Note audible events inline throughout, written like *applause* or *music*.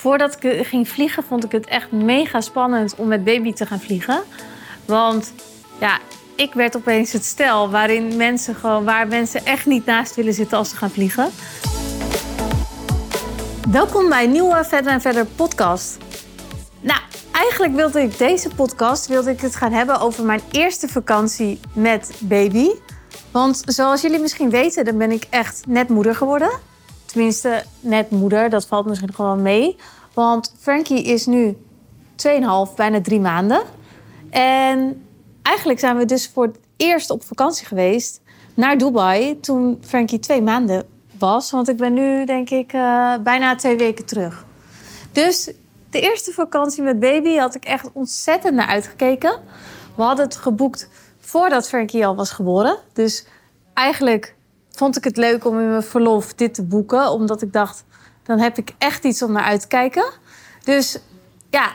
Voordat ik ging vliegen, vond ik het echt mega spannend om met baby te gaan vliegen. Want ja, ik werd opeens het stel waarin mensen gewoon, waar mensen echt niet naast willen zitten als ze gaan vliegen. Welkom bij een nieuwe Verder en Verder podcast. Nou, eigenlijk wilde ik deze podcast wilde ik het gaan hebben over mijn eerste vakantie met baby. Want zoals jullie misschien weten, dan ben ik echt net moeder geworden. Tenminste, net moeder, dat valt misschien gewoon mee. Want Frankie is nu 2,5, bijna drie maanden. En eigenlijk zijn we dus voor het eerst op vakantie geweest naar Dubai toen Frankie twee maanden was. Want ik ben nu, denk ik, uh, bijna twee weken terug. Dus de eerste vakantie met baby had ik echt ontzettend naar uitgekeken. We hadden het geboekt voordat Frankie al was geboren. Dus eigenlijk vond ik het leuk om in mijn verlof dit te boeken. Omdat ik dacht, dan heb ik echt iets om naar uit te kijken. Dus ja,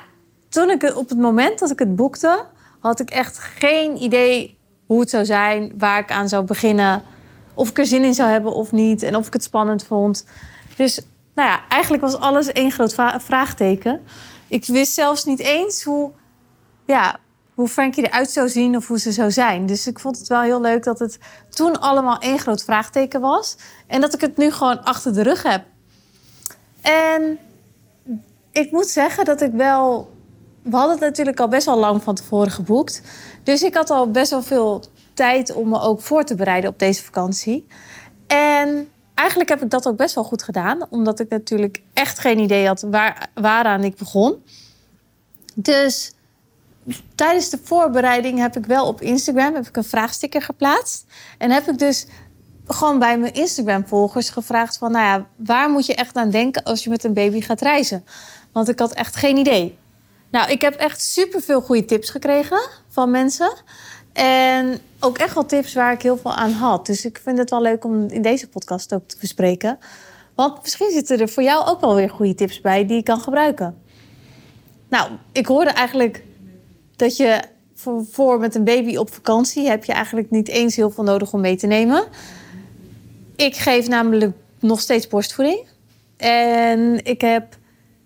toen ik op het moment dat ik het boekte, had ik echt geen idee hoe het zou zijn, waar ik aan zou beginnen, of ik er zin in zou hebben of niet en of ik het spannend vond. Dus nou ja, eigenlijk was alles één groot vraagteken. Ik wist zelfs niet eens hoe, ja, hoe Frankie eruit zou zien of hoe ze zou zijn. Dus ik vond het wel heel leuk dat het toen allemaal één groot vraagteken was. En dat ik het nu gewoon achter de rug heb. En ik moet zeggen dat ik wel. We hadden het natuurlijk al best wel lang van tevoren geboekt. Dus ik had al best wel veel tijd om me ook voor te bereiden op deze vakantie. En eigenlijk heb ik dat ook best wel goed gedaan, omdat ik natuurlijk echt geen idee had waar, waaraan ik begon. Dus tijdens de voorbereiding heb ik wel op Instagram heb ik een vraagsticker geplaatst. En heb ik dus gewoon bij mijn Instagram-volgers gevraagd van... nou ja, waar moet je echt aan denken als je met een baby gaat reizen? Want ik had echt geen idee. Nou, ik heb echt superveel goede tips gekregen van mensen. En ook echt wel tips waar ik heel veel aan had. Dus ik vind het wel leuk om in deze podcast ook te bespreken. Want misschien zitten er voor jou ook wel weer goede tips bij die je kan gebruiken. Nou, ik hoorde eigenlijk dat je voor, voor met een baby op vakantie heb je eigenlijk niet eens heel veel nodig om mee te nemen. Ik geef namelijk nog steeds borstvoeding. En ik heb,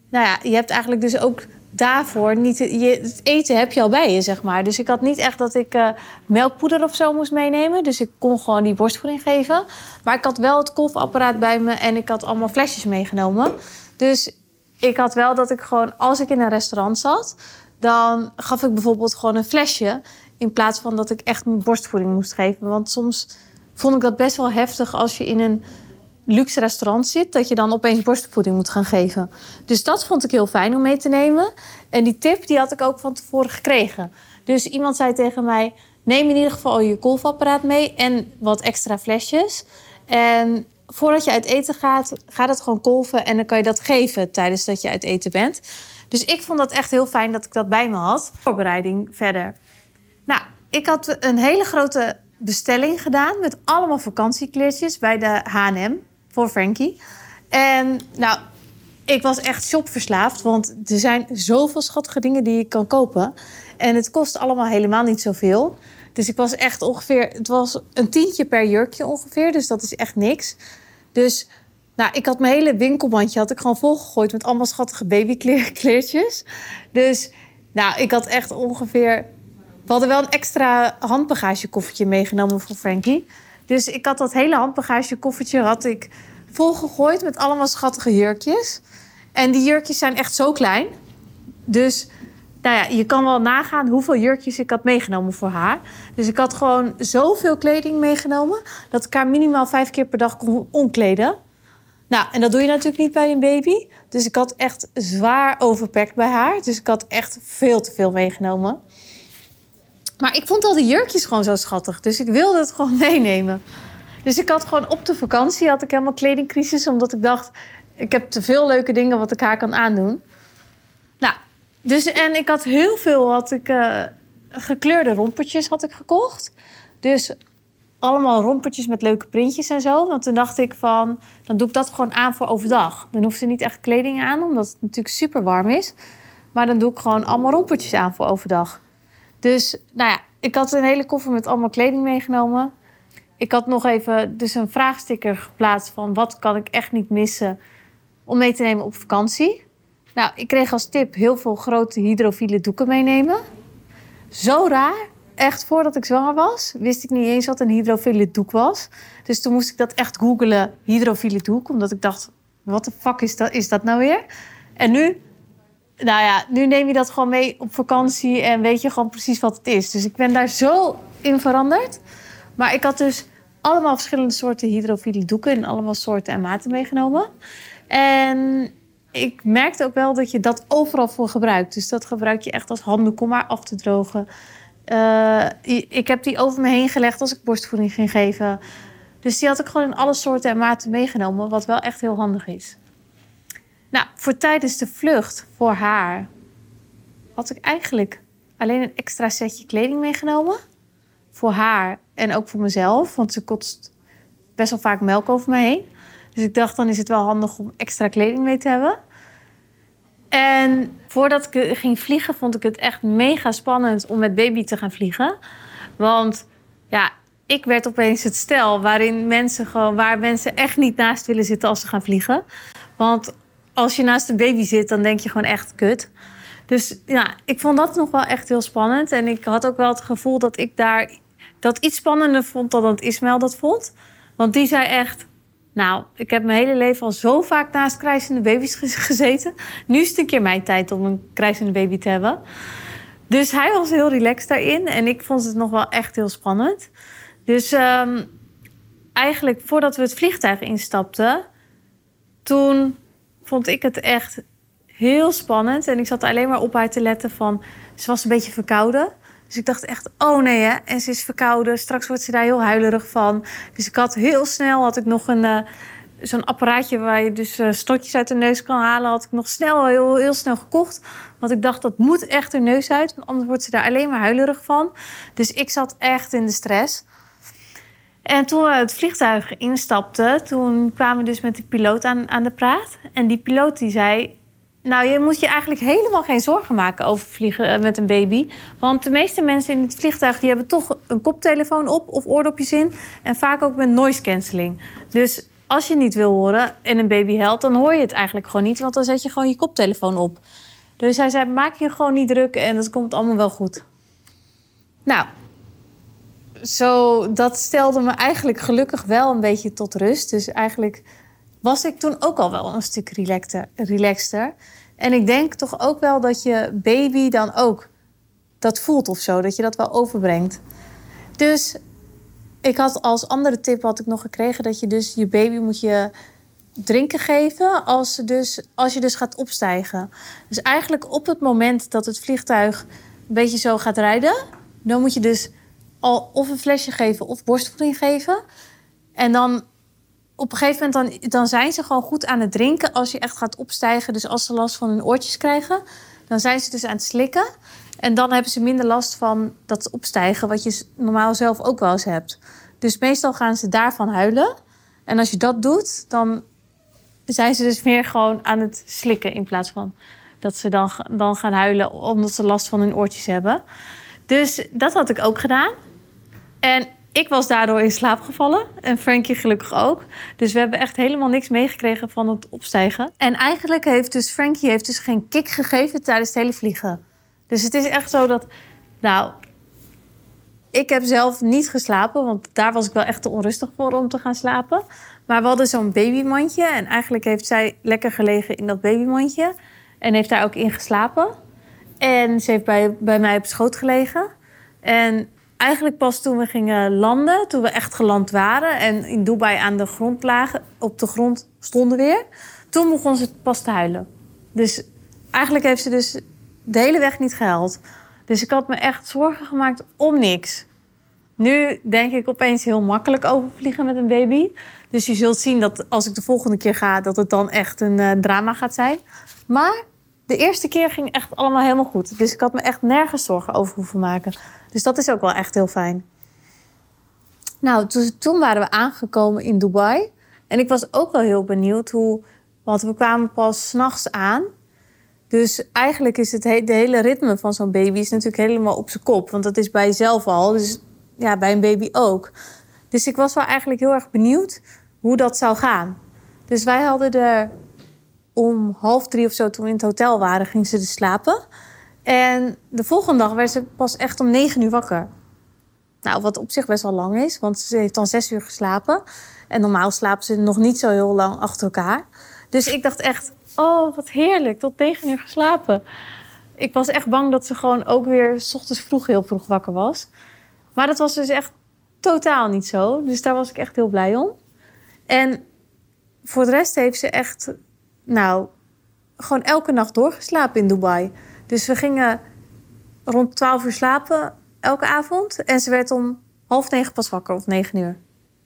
nou ja, je hebt eigenlijk dus ook daarvoor niet. Je, het eten heb je al bij je, zeg maar. Dus ik had niet echt dat ik uh, melkpoeder of zo moest meenemen. Dus ik kon gewoon die borstvoeding geven. Maar ik had wel het kolfapparaat bij me en ik had allemaal flesjes meegenomen. Dus ik had wel dat ik gewoon, als ik in een restaurant zat, dan gaf ik bijvoorbeeld gewoon een flesje. In plaats van dat ik echt mijn borstvoeding moest geven. Want soms vond ik dat best wel heftig als je in een luxe restaurant zit, dat je dan opeens borstvoeding moet gaan geven. Dus dat vond ik heel fijn om mee te nemen. En die tip die had ik ook van tevoren gekregen. Dus iemand zei tegen mij: neem in ieder geval je kolfapparaat mee en wat extra flesjes. En voordat je uit eten gaat, gaat het gewoon kolven en dan kan je dat geven tijdens dat je uit eten bent. Dus ik vond dat echt heel fijn dat ik dat bij me had. Voorbereiding verder. Nou, ik had een hele grote bestelling gedaan met allemaal vakantiekleertjes bij de H&M voor Frankie. En nou, ik was echt shopverslaafd, want er zijn zoveel schattige dingen die je kan kopen. En het kost allemaal helemaal niet zoveel. Dus ik was echt ongeveer, het was een tientje per jurkje ongeveer, dus dat is echt niks. Dus nou, ik had mijn hele winkelmandje had ik gewoon volgegooid met allemaal schattige babykleertjes. *laughs* Dus nou, ik had echt ongeveer we hadden wel een extra handbagagekoffertje meegenomen voor Frankie. Dus ik had dat hele handbagagekoffertje had ik volgegooid met allemaal schattige jurkjes. En die jurkjes zijn echt zo klein. Dus nou ja, je kan wel nagaan hoeveel jurkjes ik had meegenomen voor haar. Dus ik had gewoon zoveel kleding meegenomen... dat ik haar minimaal vijf keer per dag kon omkleden. Nou, en dat doe je natuurlijk niet bij een baby. Dus ik had echt zwaar overpakt bij haar. Dus ik had echt veel te veel meegenomen. Maar ik vond al die jurkjes gewoon zo schattig. Dus ik wilde het gewoon *laughs* meenemen. Dus ik had gewoon op de vakantie had ik helemaal kledingcrisis. Omdat ik dacht, ik heb te veel leuke dingen wat ik haar kan aandoen. Nou, dus en ik had heel veel had ik, uh, gekleurde rompertjes had ik gekocht. Dus allemaal rompertjes met leuke printjes en zo. Want toen dacht ik van, dan doe ik dat gewoon aan voor overdag. Dan hoeft ze niet echt kleding aan, omdat het natuurlijk super warm is. Maar dan doe ik gewoon allemaal rompertjes aan voor overdag. Dus nou ja, ik had een hele koffer met allemaal kleding meegenomen. Ik had nog even dus een vraagsticker geplaatst van wat kan ik echt niet missen om mee te nemen op vakantie. Nou, ik kreeg als tip heel veel grote hydrofiele doeken meenemen. Zo raar. Echt voordat ik zwanger was, wist ik niet eens wat een hydrofiele doek was. Dus toen moest ik dat echt googelen, hydrofiele doek. Omdat ik dacht, wat de fuck is dat, is dat nou weer? En nu, nou ja, nu neem je dat gewoon mee op vakantie en weet je gewoon precies wat het is. Dus ik ben daar zo in veranderd. Maar ik had dus allemaal verschillende soorten hydrofiele doeken in allemaal soorten en maten meegenomen. En ik merkte ook wel dat je dat overal voor gebruikt. Dus dat gebruik je echt als handdoek om maar af te drogen. Uh, ik heb die over me heen gelegd als ik borstvoeding ging geven. Dus die had ik gewoon in alle soorten en maten meegenomen, wat wel echt heel handig is. Nou, voor tijdens de vlucht voor haar had ik eigenlijk alleen een extra setje kleding meegenomen. Voor haar en ook voor mezelf, want ze kotst best wel vaak melk over me heen. Dus ik dacht, dan is het wel handig om extra kleding mee te hebben. En voordat ik ging vliegen, vond ik het echt mega spannend om met baby te gaan vliegen. Want ja, ik werd opeens het stel waarin mensen gewoon, waar mensen echt niet naast willen zitten als ze gaan vliegen. Want als je naast een baby zit, dan denk je gewoon echt kut. Dus ja, ik vond dat nog wel echt heel spannend. En ik had ook wel het gevoel dat ik daar dat iets spannender vond dan dat Ismael dat vond. Want die zei echt: Nou, ik heb mijn hele leven al zo vaak naast krijzende baby's gezeten. Nu is het een keer mijn tijd om een krijzende baby te hebben. Dus hij was heel relaxed daarin. En ik vond het nog wel echt heel spannend. Dus um, eigenlijk voordat we het vliegtuig instapten, toen vond ik het echt heel spannend. En ik zat alleen maar op haar te letten van... Ze was een beetje verkouden. Dus ik dacht echt, oh nee hè. En ze is verkouden. Straks wordt ze daar heel huilerig van. Dus ik had heel snel had ik nog een... Uh, Zo'n apparaatje waar je dus uh, stotjes uit de neus kan halen... had ik nog snel, heel, heel snel gekocht. Want ik dacht, dat moet echt haar neus uit. Want anders wordt ze daar alleen maar huilerig van. Dus ik zat echt in de stress. En toen we het vliegtuig instapten, toen kwamen we dus met de piloot aan, aan de praat. En die piloot die zei, nou, je moet je eigenlijk helemaal geen zorgen maken over vliegen eh, met een baby. Want de meeste mensen in het vliegtuig die hebben toch een koptelefoon op of oordopjes in. En vaak ook met noise cancelling. Dus als je niet wil horen en een baby helpt, dan hoor je het eigenlijk gewoon niet. Want dan zet je gewoon je koptelefoon op. Dus hij zei, maak je gewoon niet druk en dat komt allemaal wel goed. Nou, zo, dat stelde me eigenlijk gelukkig wel een beetje tot rust. Dus eigenlijk was ik toen ook al wel een stuk relaxter. En ik denk toch ook wel dat je baby dan ook dat voelt of zo. Dat je dat wel overbrengt. Dus ik had als andere tip had ik nog gekregen dat je dus je baby moet je drinken geven als, dus, als je dus gaat opstijgen. Dus eigenlijk op het moment dat het vliegtuig een beetje zo gaat rijden, dan moet je dus al of een flesje geven of borstvoeding geven. En dan op een gegeven moment dan, dan zijn ze gewoon goed aan het drinken als je echt gaat opstijgen. Dus als ze last van hun oortjes krijgen, dan zijn ze dus aan het slikken. En dan hebben ze minder last van dat opstijgen, wat je normaal zelf ook wel eens hebt. Dus meestal gaan ze daarvan huilen. En als je dat doet, dan zijn ze dus meer gewoon aan het slikken in plaats van dat ze dan, dan gaan huilen omdat ze last van hun oortjes hebben. Dus dat had ik ook gedaan. En ik was daardoor in slaap gevallen. En Frankie gelukkig ook. Dus we hebben echt helemaal niks meegekregen van het opstijgen. En eigenlijk heeft dus Frankie heeft dus geen kick gegeven tijdens het hele vliegen. Dus het is echt zo dat... Nou, ik heb zelf niet geslapen. Want daar was ik wel echt te onrustig voor om te gaan slapen. Maar we hadden zo'n babymandje. En eigenlijk heeft zij lekker gelegen in dat babymandje. En heeft daar ook in geslapen. En ze heeft bij, bij mij op schoot gelegen. En eigenlijk pas toen we gingen landen, toen we echt geland waren en in Dubai aan de grond lagen, op de grond stonden weer, toen begon ze pas te huilen. Dus eigenlijk heeft ze dus de hele weg niet gehuild. Dus ik had me echt zorgen gemaakt om niks. Nu denk ik opeens heel makkelijk overvliegen met een baby. Dus je zult zien dat als ik de volgende keer ga, dat het dan echt een uh, drama gaat zijn. Maar de eerste keer ging echt allemaal helemaal goed. Dus ik had me echt nergens zorgen over hoeven maken. Dus dat is ook wel echt heel fijn. Nou, toen, waren we aangekomen in Dubai. En ik was ook wel heel benieuwd hoe. Want we kwamen pas s'nachts aan. Dus eigenlijk is het de hele ritme van zo'n baby is natuurlijk helemaal op zijn kop. Want dat is bij jezelf al. Dus ja, bij een baby ook. Dus ik was wel eigenlijk heel erg benieuwd hoe dat zou gaan. Dus wij hadden er om half drie of zo, toen we in het hotel waren, ging ze dus slapen. En de volgende dag werd ze pas echt om negen uur wakker. Nou, wat op zich best wel lang is, want ze heeft dan zes uur geslapen. En normaal slapen ze nog niet zo heel lang achter elkaar. Dus ik dacht echt, oh, wat heerlijk, tot negen uur geslapen. Ik was echt bang dat ze gewoon ook weer s ochtends vroeg heel vroeg wakker was. Maar dat was dus echt totaal niet zo. Dus daar was ik echt heel blij om. En voor de rest heeft ze echt, nou, gewoon elke nacht doorgeslapen in Dubai. Dus we gingen rond 12 uur slapen elke avond. En ze werd om half negen pas wakker, of negen uur.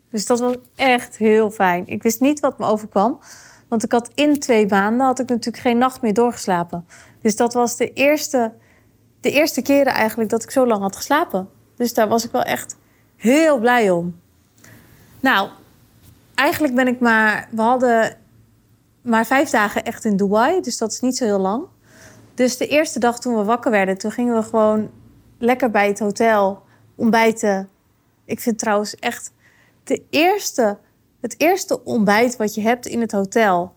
Dus dat was echt heel fijn. Ik wist niet wat me overkwam. Want ik had in twee maanden had ik natuurlijk geen nacht meer doorgeslapen. Dus dat was de eerste, de eerste keren eigenlijk dat ik zo lang had geslapen. Dus daar was ik wel echt heel blij om. Nou, eigenlijk ben ik maar. We hadden maar vijf dagen echt in Dubai. Dus dat is niet zo heel lang. Dus de eerste dag toen we wakker werden, toen gingen we gewoon lekker bij het hotel ontbijten. Ik vind trouwens echt de eerste, het eerste ontbijt wat je hebt in het hotel.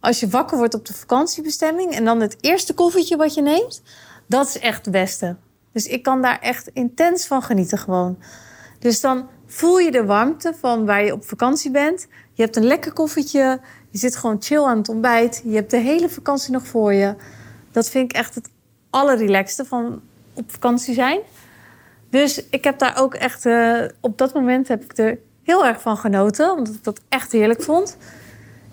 Als je wakker wordt op de vakantiebestemming en dan het eerste koffietje wat je neemt, dat is echt het beste. Dus ik kan daar echt intens van genieten gewoon. Dus dan voel je de warmte van waar je op vakantie bent. Je hebt een lekker koffietje. Je zit gewoon chill aan het ontbijt. Je hebt de hele vakantie nog voor je. Dat vind ik echt het allerrelaxste van op vakantie zijn. Dus ik heb daar ook echt... Uh, op dat moment heb ik er heel erg van genoten. Omdat ik dat echt heerlijk vond.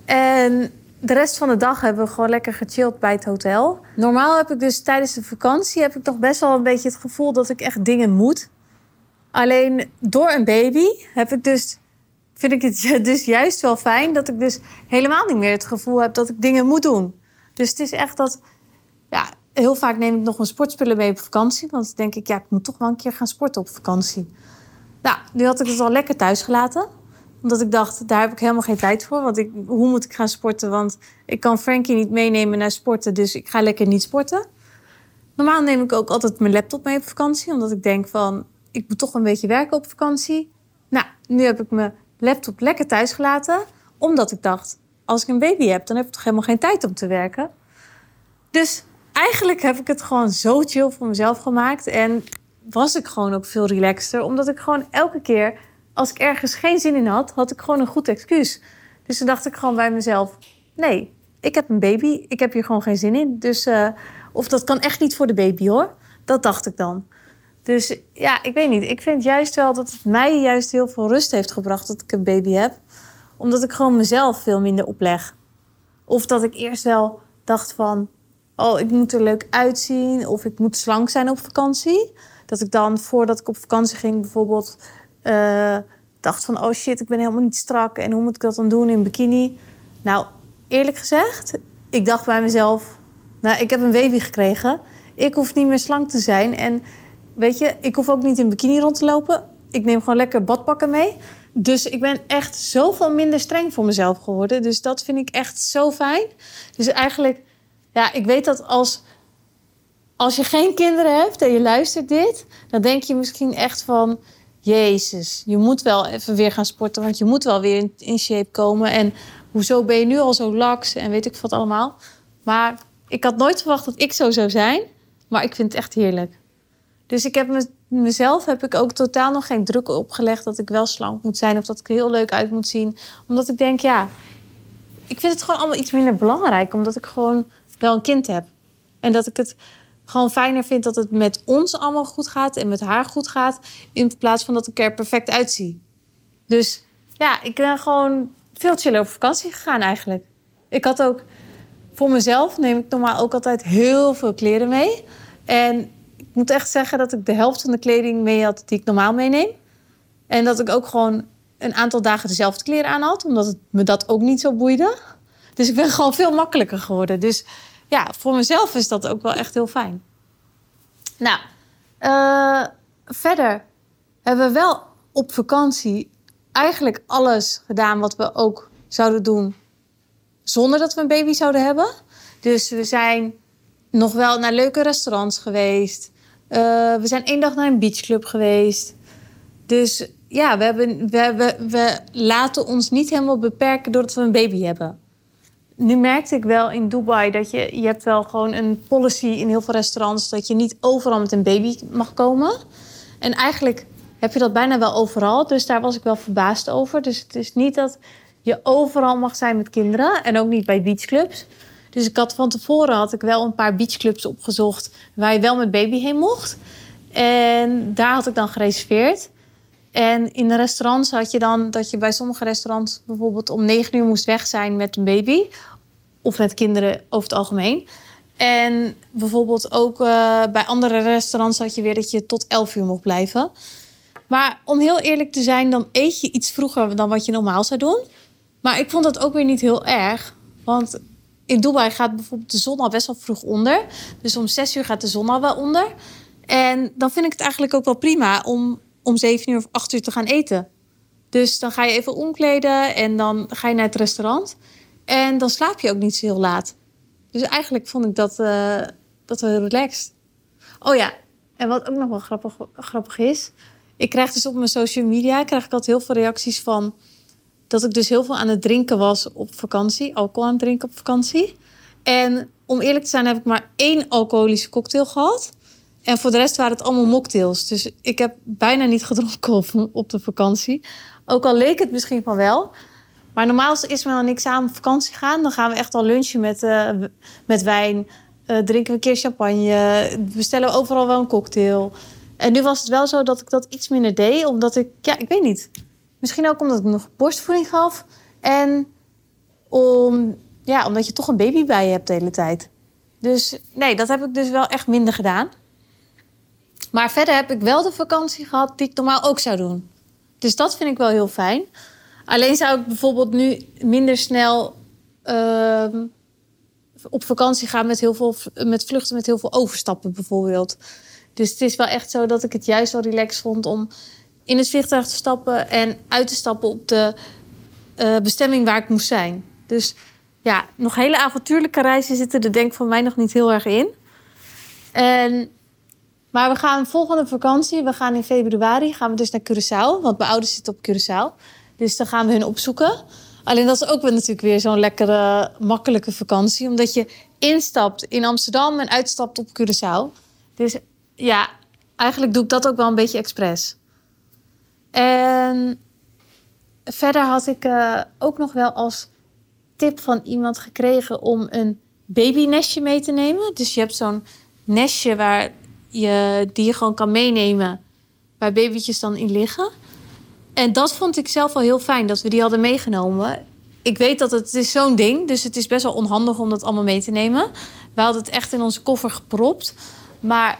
En de rest van de dag hebben we gewoon lekker gechilled bij het hotel. Normaal heb ik dus tijdens de vakantie... heb ik toch best wel een beetje het gevoel dat ik echt dingen moet. Alleen door een baby heb ik dus... vind ik het *laughs* dus juist wel fijn... dat ik dus helemaal niet meer het gevoel heb dat ik dingen moet doen. Dus het is echt dat... Ja, heel vaak neem ik nog een sportspullen mee op vakantie. Want dan denk ik, ja, ik moet toch wel een keer gaan sporten op vakantie. Nou, nu had ik het al lekker thuis gelaten. Omdat ik dacht, daar heb ik helemaal geen tijd voor. Want ik, hoe moet ik gaan sporten? Want ik kan Frankie niet meenemen naar sporten. Dus ik ga lekker niet sporten. Normaal neem ik ook altijd mijn laptop mee op vakantie. Omdat ik denk van, ik moet toch een beetje werken op vakantie. Nou, nu heb ik mijn laptop lekker thuis gelaten. Omdat ik dacht, als ik een baby heb, dan heb ik toch helemaal geen tijd om te werken. Dus eigenlijk heb ik het gewoon zo chill voor mezelf gemaakt. En was ik gewoon ook veel relaxter. Omdat ik gewoon elke keer, als ik ergens geen zin in had, had ik gewoon een goed excuus. Dus toen dacht ik gewoon bij mezelf: nee, ik heb een baby. Ik heb hier gewoon geen zin in. Dus, uh, of dat kan echt niet voor de baby hoor. Dat dacht ik dan. Dus ja, ik weet niet. Ik vind juist wel dat het mij juist heel veel rust heeft gebracht dat ik een baby heb. Omdat ik gewoon mezelf veel minder opleg. Of dat ik eerst wel dacht van oh, ik moet er leuk uitzien of ik moet slank zijn op vakantie. Dat ik dan voordat ik op vakantie ging bijvoorbeeld uh, dacht van, oh shit, ik ben helemaal niet strak en hoe moet ik dat dan doen in bikini? Nou, eerlijk gezegd, ik dacht bij mezelf, nou, ik heb een baby gekregen. Ik hoef niet meer slank te zijn en weet je, ik hoef ook niet in bikini rond te lopen. Ik neem gewoon lekker badpakken mee. Dus ik ben echt zoveel minder streng voor mezelf geworden. Dus dat vind ik echt zo fijn. Dus eigenlijk ja, ik weet dat als, als je geen kinderen hebt en je luistert dit, dan denk je misschien echt van. Jezus, je moet wel even weer gaan sporten, want je moet wel weer in, shape komen. En hoezo ben je nu al zo laks en weet ik wat allemaal. Maar ik had nooit verwacht dat ik zo zou zijn. Maar ik vind het echt heerlijk. Dus ik heb me, mezelf heb ik ook totaal nog geen druk opgelegd dat ik wel slank moet zijn of dat ik er heel leuk uit moet zien. Omdat ik denk, ja, ik vind het gewoon allemaal iets minder belangrijk. Omdat ik gewoon wel een kind heb. En dat ik het gewoon fijner vind dat het met ons allemaal goed gaat en met haar goed gaat. In plaats van dat ik er perfect uitzie. Dus ja, ik ben gewoon veel chiller op vakantie gegaan eigenlijk. Ik had ook voor mezelf neem ik normaal ook altijd heel veel kleren mee. En ik moet echt zeggen dat ik de helft van de kleding mee had die ik normaal meeneem. En dat ik ook gewoon een aantal dagen dezelfde kleren aan had, omdat het me dat ook niet zo boeide. Dus ik ben gewoon veel makkelijker geworden. Dus ja, voor mezelf is dat ook wel echt heel fijn. Nou, uh, verder hebben we wel op vakantie eigenlijk alles gedaan wat we ook zouden doen zonder dat we een baby zouden hebben. Dus we zijn nog wel naar leuke restaurants geweest. Uh, we zijn één dag naar een beachclub geweest. Dus ja, we, hebben, we, we, we laten ons niet helemaal beperken doordat we een baby hebben. Nu merkte ik wel in Dubai dat je, je hebt wel gewoon een policy in heel veel restaurants dat je niet overal met een baby mag komen. En eigenlijk heb je dat bijna wel overal. Dus daar was ik wel verbaasd over. Dus het is niet dat je overal mag zijn met kinderen. En ook niet bij beachclubs. Dus ik had van tevoren had ik wel een paar beachclubs opgezocht waar je wel met baby heen mocht. En daar had ik dan gereserveerd. En in de restaurants had je dan dat je bij sommige restaurants bijvoorbeeld om negen uur moest weg zijn met een baby. Of met kinderen over het algemeen. En bijvoorbeeld ook uh, bij andere restaurants had je weer dat je tot elf uur mocht blijven. Maar om heel eerlijk te zijn, dan eet je iets vroeger dan wat je normaal zou doen. Maar ik vond dat ook weer niet heel erg. Want in Dubai gaat bijvoorbeeld de zon al best wel vroeg onder. Dus om zes uur gaat de zon al wel onder. En dan vind ik het eigenlijk ook wel prima om om zeven uur of acht uur te gaan eten. Dus dan ga je even omkleden en dan ga je naar het restaurant. En dan slaap je ook niet zo heel laat. Dus eigenlijk vond ik dat, uh, dat wel relaxed. Oh ja, en wat ook nog wel grappig, grappig is. Ik krijg dus op mijn social media krijg ik altijd heel veel reacties van dat ik dus heel veel aan het drinken was op vakantie, alcohol aan het drinken op vakantie. En om eerlijk te zijn heb ik maar één alcoholische cocktail gehad. En voor de rest waren het allemaal mocktails. Dus ik heb bijna niet gedronken op, de vakantie. Ook al leek het misschien van wel. Maar normaal als Ismael en ik samen op vakantie gaan... dan gaan we echt al lunchen met, uh, met wijn. Uh, drinken we een keer champagne. Bestellen we overal wel een cocktail. En nu was het wel zo dat ik dat iets minder deed. Omdat ik, ja, ik weet niet. Misschien ook omdat ik nog borstvoeding gaf. En om, ja, omdat je toch een baby bij je hebt de hele tijd. Dus nee, dat heb ik dus wel echt minder gedaan. Maar verder heb ik wel de vakantie gehad die ik normaal ook zou doen. Dus dat vind ik wel heel fijn. Alleen zou ik bijvoorbeeld nu minder snel uh, op vakantie gaan met, heel veel, met vluchten met heel veel overstappen bijvoorbeeld. Dus het is wel echt zo dat ik het juist wel relaxed vond om in het vliegtuig te stappen en uit te stappen op de uh, bestemming waar ik moest zijn. Dus ja, nog hele avontuurlijke reizen zitten er denk ik van mij nog niet heel erg in. En, maar we gaan volgende vakantie, we gaan in februari, gaan we dus naar Curaçao. Want mijn ouders zitten op Curaçao. Dus dan gaan we hun opzoeken. Alleen dat is ook weer natuurlijk weer zo'n lekkere, makkelijke vakantie. Omdat je instapt in Amsterdam en uitstapt op Curaçao. Dus ja, eigenlijk doe ik dat ook wel een beetje expres. En verder had ik uh, ook nog wel als tip van iemand gekregen om een babynestje mee te nemen. Dus je hebt zo'n nestje waar je, die je gewoon kan meenemen, waar babytjes dan in liggen. En dat vond ik zelf wel heel fijn dat we die hadden meegenomen. Ik weet dat het, is zo'n ding, dus het is best wel onhandig om dat allemaal mee te nemen. We hadden het echt in onze koffer gepropt. Maar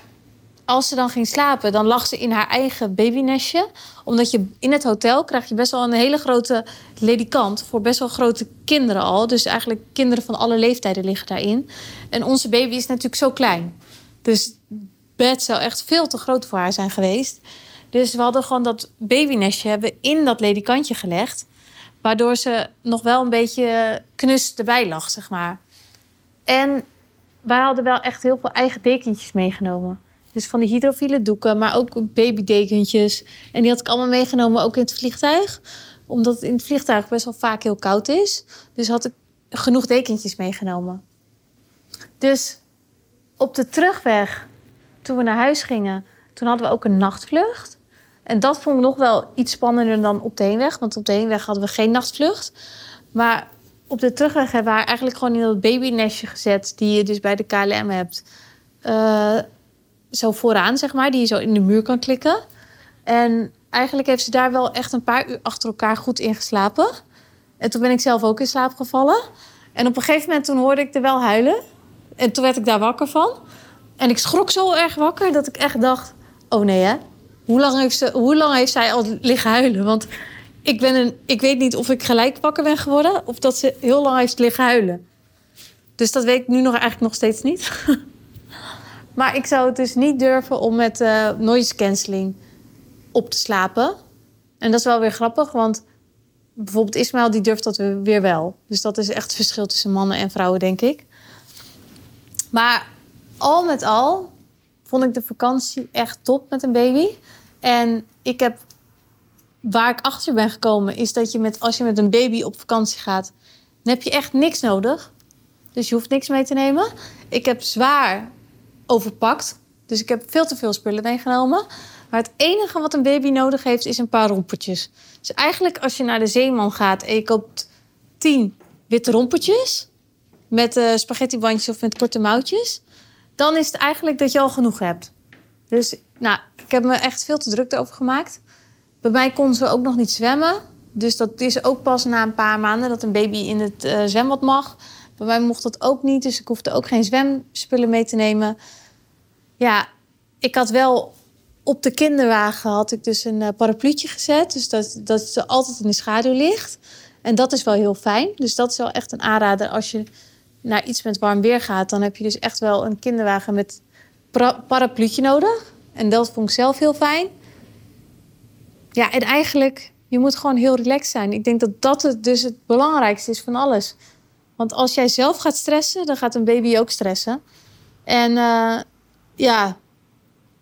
als ze dan ging slapen, dan lag ze in haar eigen babynestje. Omdat je in het hotel krijg je best wel een hele grote ledikant voor best wel grote kinderen al. Dus eigenlijk kinderen van alle leeftijden liggen daarin. En onze baby is natuurlijk zo klein. Dus bed zou echt veel te groot voor haar zijn geweest. Dus we hadden gewoon dat babynestje hebben in dat ledikantje gelegd. Waardoor ze nog wel een beetje knus erbij lag, zeg maar. En wij hadden wel echt heel veel eigen dekentjes meegenomen. Dus van die hydrofiele doeken, maar ook babydekentjes. En die had ik allemaal meegenomen, ook in het vliegtuig. Omdat het in het vliegtuig best wel vaak heel koud is. Dus had ik genoeg dekentjes meegenomen. Dus op de terugweg, toen we naar huis gingen, toen hadden we ook een nachtvlucht. En dat vond ik nog wel iets spannender dan op de heenweg. Want op de heenweg hadden we geen nachtvlucht. Maar op de terugweg hebben we haar eigenlijk gewoon in dat babynestje gezet... die je dus bij de KLM hebt. Uh, zo vooraan, zeg maar, die je zo in de muur kan klikken. En eigenlijk heeft ze daar wel echt een paar uur achter elkaar goed in geslapen. En toen ben ik zelf ook in slaap gevallen. En op een gegeven moment toen hoorde ik er wel huilen. En toen werd ik daar wakker van. En ik schrok zo erg wakker dat ik echt dacht... oh nee hè, hoe lang heeft, ze, hoe lang heeft zij al liggen huilen? Want ik, ben een, ik weet niet of ik gelijk wakker ben geworden... of dat ze heel lang heeft liggen huilen. Dus dat weet ik nu nog eigenlijk nog steeds niet. *laughs* Maar ik zou het dus niet durven om met uh, noise cancelling op te slapen. En dat is wel weer grappig, want bijvoorbeeld Ismaël die durft dat weer wel. Dus dat is echt het verschil tussen mannen en vrouwen, denk ik. Maar al met al vond ik de vakantie echt top met een baby. En ik heb, waar ik achter ben gekomen, is dat je met, als je met een baby op vakantie gaat, Dan heb je echt niks nodig. Dus je hoeft niks mee te nemen. Ik heb zwaar overpakt. Dus ik heb veel te veel spullen meegenomen. Maar het enige wat een baby nodig heeft, is een paar rompertjes. Dus eigenlijk als je naar de zeeman gaat en je koopt tien witte rompertjes... met uh, spaghettibandjes of met korte mouwtjes... dan is het eigenlijk dat je al genoeg hebt. Dus nou, ik heb me echt veel te druk erover gemaakt. Bij mij kon ze ook nog niet zwemmen. Dus dat is ook pas na een paar maanden dat een baby in het uh, zwembad mag. Bij mij mocht dat ook niet, dus ik hoefde ook geen zwemspullen mee te nemen. Ja, ik had wel op de kinderwagen had ik dus een uh, parapluutje gezet. Dus dat, dat ze altijd in de schaduw ligt. En dat is wel heel fijn. Dus dat is wel echt een aanrader. Als je naar iets met warm weer gaat, dan heb je dus echt wel een kinderwagen met parapluutje nodig. En dat vond ik zelf heel fijn. Ja, en eigenlijk, je moet gewoon heel relaxed zijn. Ik denk dat dat het dus het belangrijkste is van alles. Want als jij zelf gaat stressen, dan gaat een baby ook stressen. En uh, ja,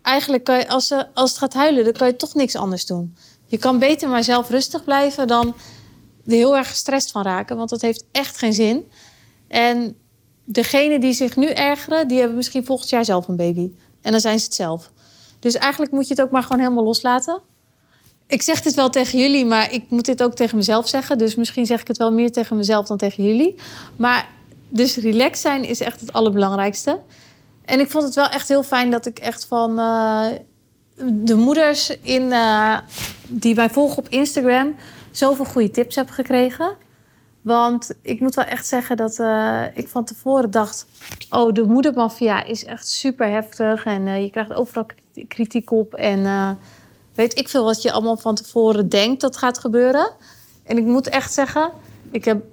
eigenlijk kan je, als, ze, als het gaat huilen, dan kan je toch niks anders doen. Je kan beter maar zelf rustig blijven dan er heel erg gestrest van raken. Want dat heeft echt geen zin. En degene die zich nu ergeren, die hebben misschien volgend jaar zelf een baby. En dan zijn ze het zelf. Dus eigenlijk moet je het ook maar gewoon helemaal loslaten. Ik zeg dit wel tegen jullie, maar ik moet dit ook tegen mezelf zeggen. Dus misschien zeg ik het wel meer tegen mezelf dan tegen jullie. Maar dus relaxed zijn is echt het allerbelangrijkste. En ik vond het wel echt heel fijn dat ik echt van uh, de moeders in, uh, die mij volgen op Instagram zoveel goede tips heb gekregen. Want ik moet wel echt zeggen dat uh, ik van tevoren dacht: oh, de moedermafia is echt super heftig en je krijgt overal kritiek op en weet ik veel wat je allemaal van tevoren denkt dat gaat gebeuren. En ik moet echt zeggen, ik heb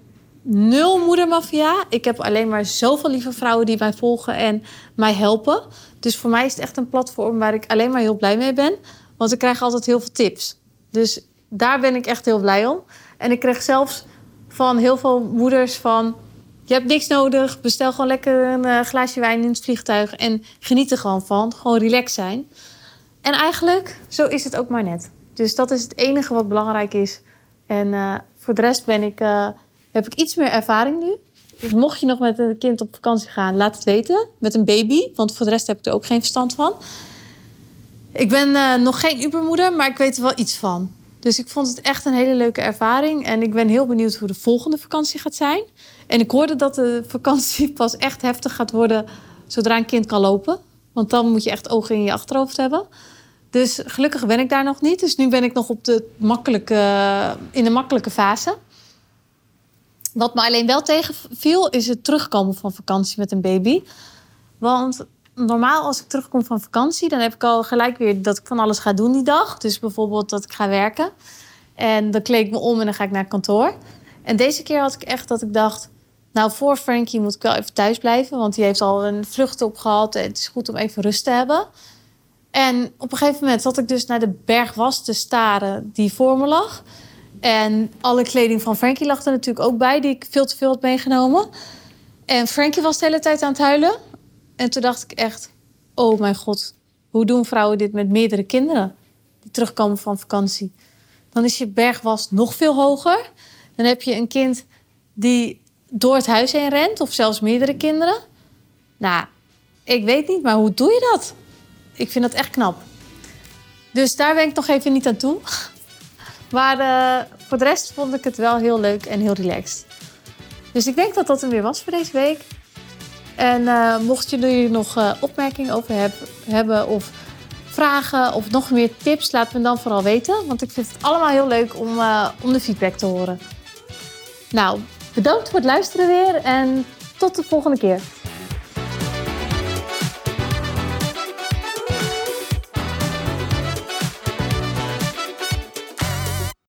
nul moedermafia. Ik heb alleen maar zoveel lieve vrouwen die mij volgen en mij helpen. Dus voor mij is het echt een platform waar ik alleen maar heel blij mee ben. Want ik krijg altijd heel veel tips. Dus daar ben ik echt heel blij om. En ik kreeg zelfs van heel veel moeders van... je hebt niks nodig, bestel gewoon lekker een eh, glaasje wijn in het vliegtuig... en geniet er gewoon van, gewoon relaxed zijn. En eigenlijk, zo is het ook maar net. Dus dat is het enige wat belangrijk is. En uh, voor de rest ben ik... Uh, heb ik iets meer ervaring nu. Dus mocht je nog met een kind op vakantie gaan, laat het weten. Met een baby, want voor de rest heb ik er ook geen verstand van. Ik ben nog geen Ubermoeder, maar ik weet er wel iets van. Dus ik vond het echt een hele leuke ervaring. En ik ben heel benieuwd hoe de volgende vakantie gaat zijn. En ik hoorde dat de vakantie *laughs* pas echt heftig gaat worden zodra een kind kan lopen. Want dan moet je echt ogen in je achterhoofd hebben. Dus gelukkig ben ik daar nog niet. Dus nu ben ik nog op de makkelijke, in de makkelijke fase. Wat me alleen wel tegenviel, is het terugkomen van vakantie met een baby. Want normaal als ik terugkom van vakantie, dan heb ik al gelijk weer dat ik van alles ga doen die dag. Dus bijvoorbeeld dat ik ga werken. En dan kleed ik me om en dan ga ik naar kantoor. En deze keer had ik echt dat ik dacht... nou, voor Frankie moet ik wel even thuis blijven... want die heeft al een vlucht opgehad en het is goed om even rust te hebben. En op een gegeven moment zat ik dus naar de berg was te staren die voor me lag... En alle kleding van Frankie lag er natuurlijk ook bij, die ik veel te veel had meegenomen. En Frankie was de hele tijd aan het huilen. En toen dacht ik echt, oh mijn god, hoe doen vrouwen dit met meerdere kinderen die terugkomen van vakantie? Dan is je bergwas nog veel hoger. Dan heb je een kind die door het huis heen rent, of zelfs meerdere kinderen. Nou, ik weet niet, maar hoe doe je dat? Ik vind dat echt knap. Dus daar ben ik nog even niet aan toe. *laughs* Maar uh, voor de rest vond ik het wel heel leuk en heel relaxed. Dus ik denk dat dat hem weer was voor deze week. En uh, mocht jullie er nog uh, opmerkingen over heb, hebben of vragen of nog meer tips, laat me dan vooral weten. Want ik vind het allemaal heel leuk om, om de feedback te horen. Nou, bedankt voor het luisteren weer en tot de volgende keer.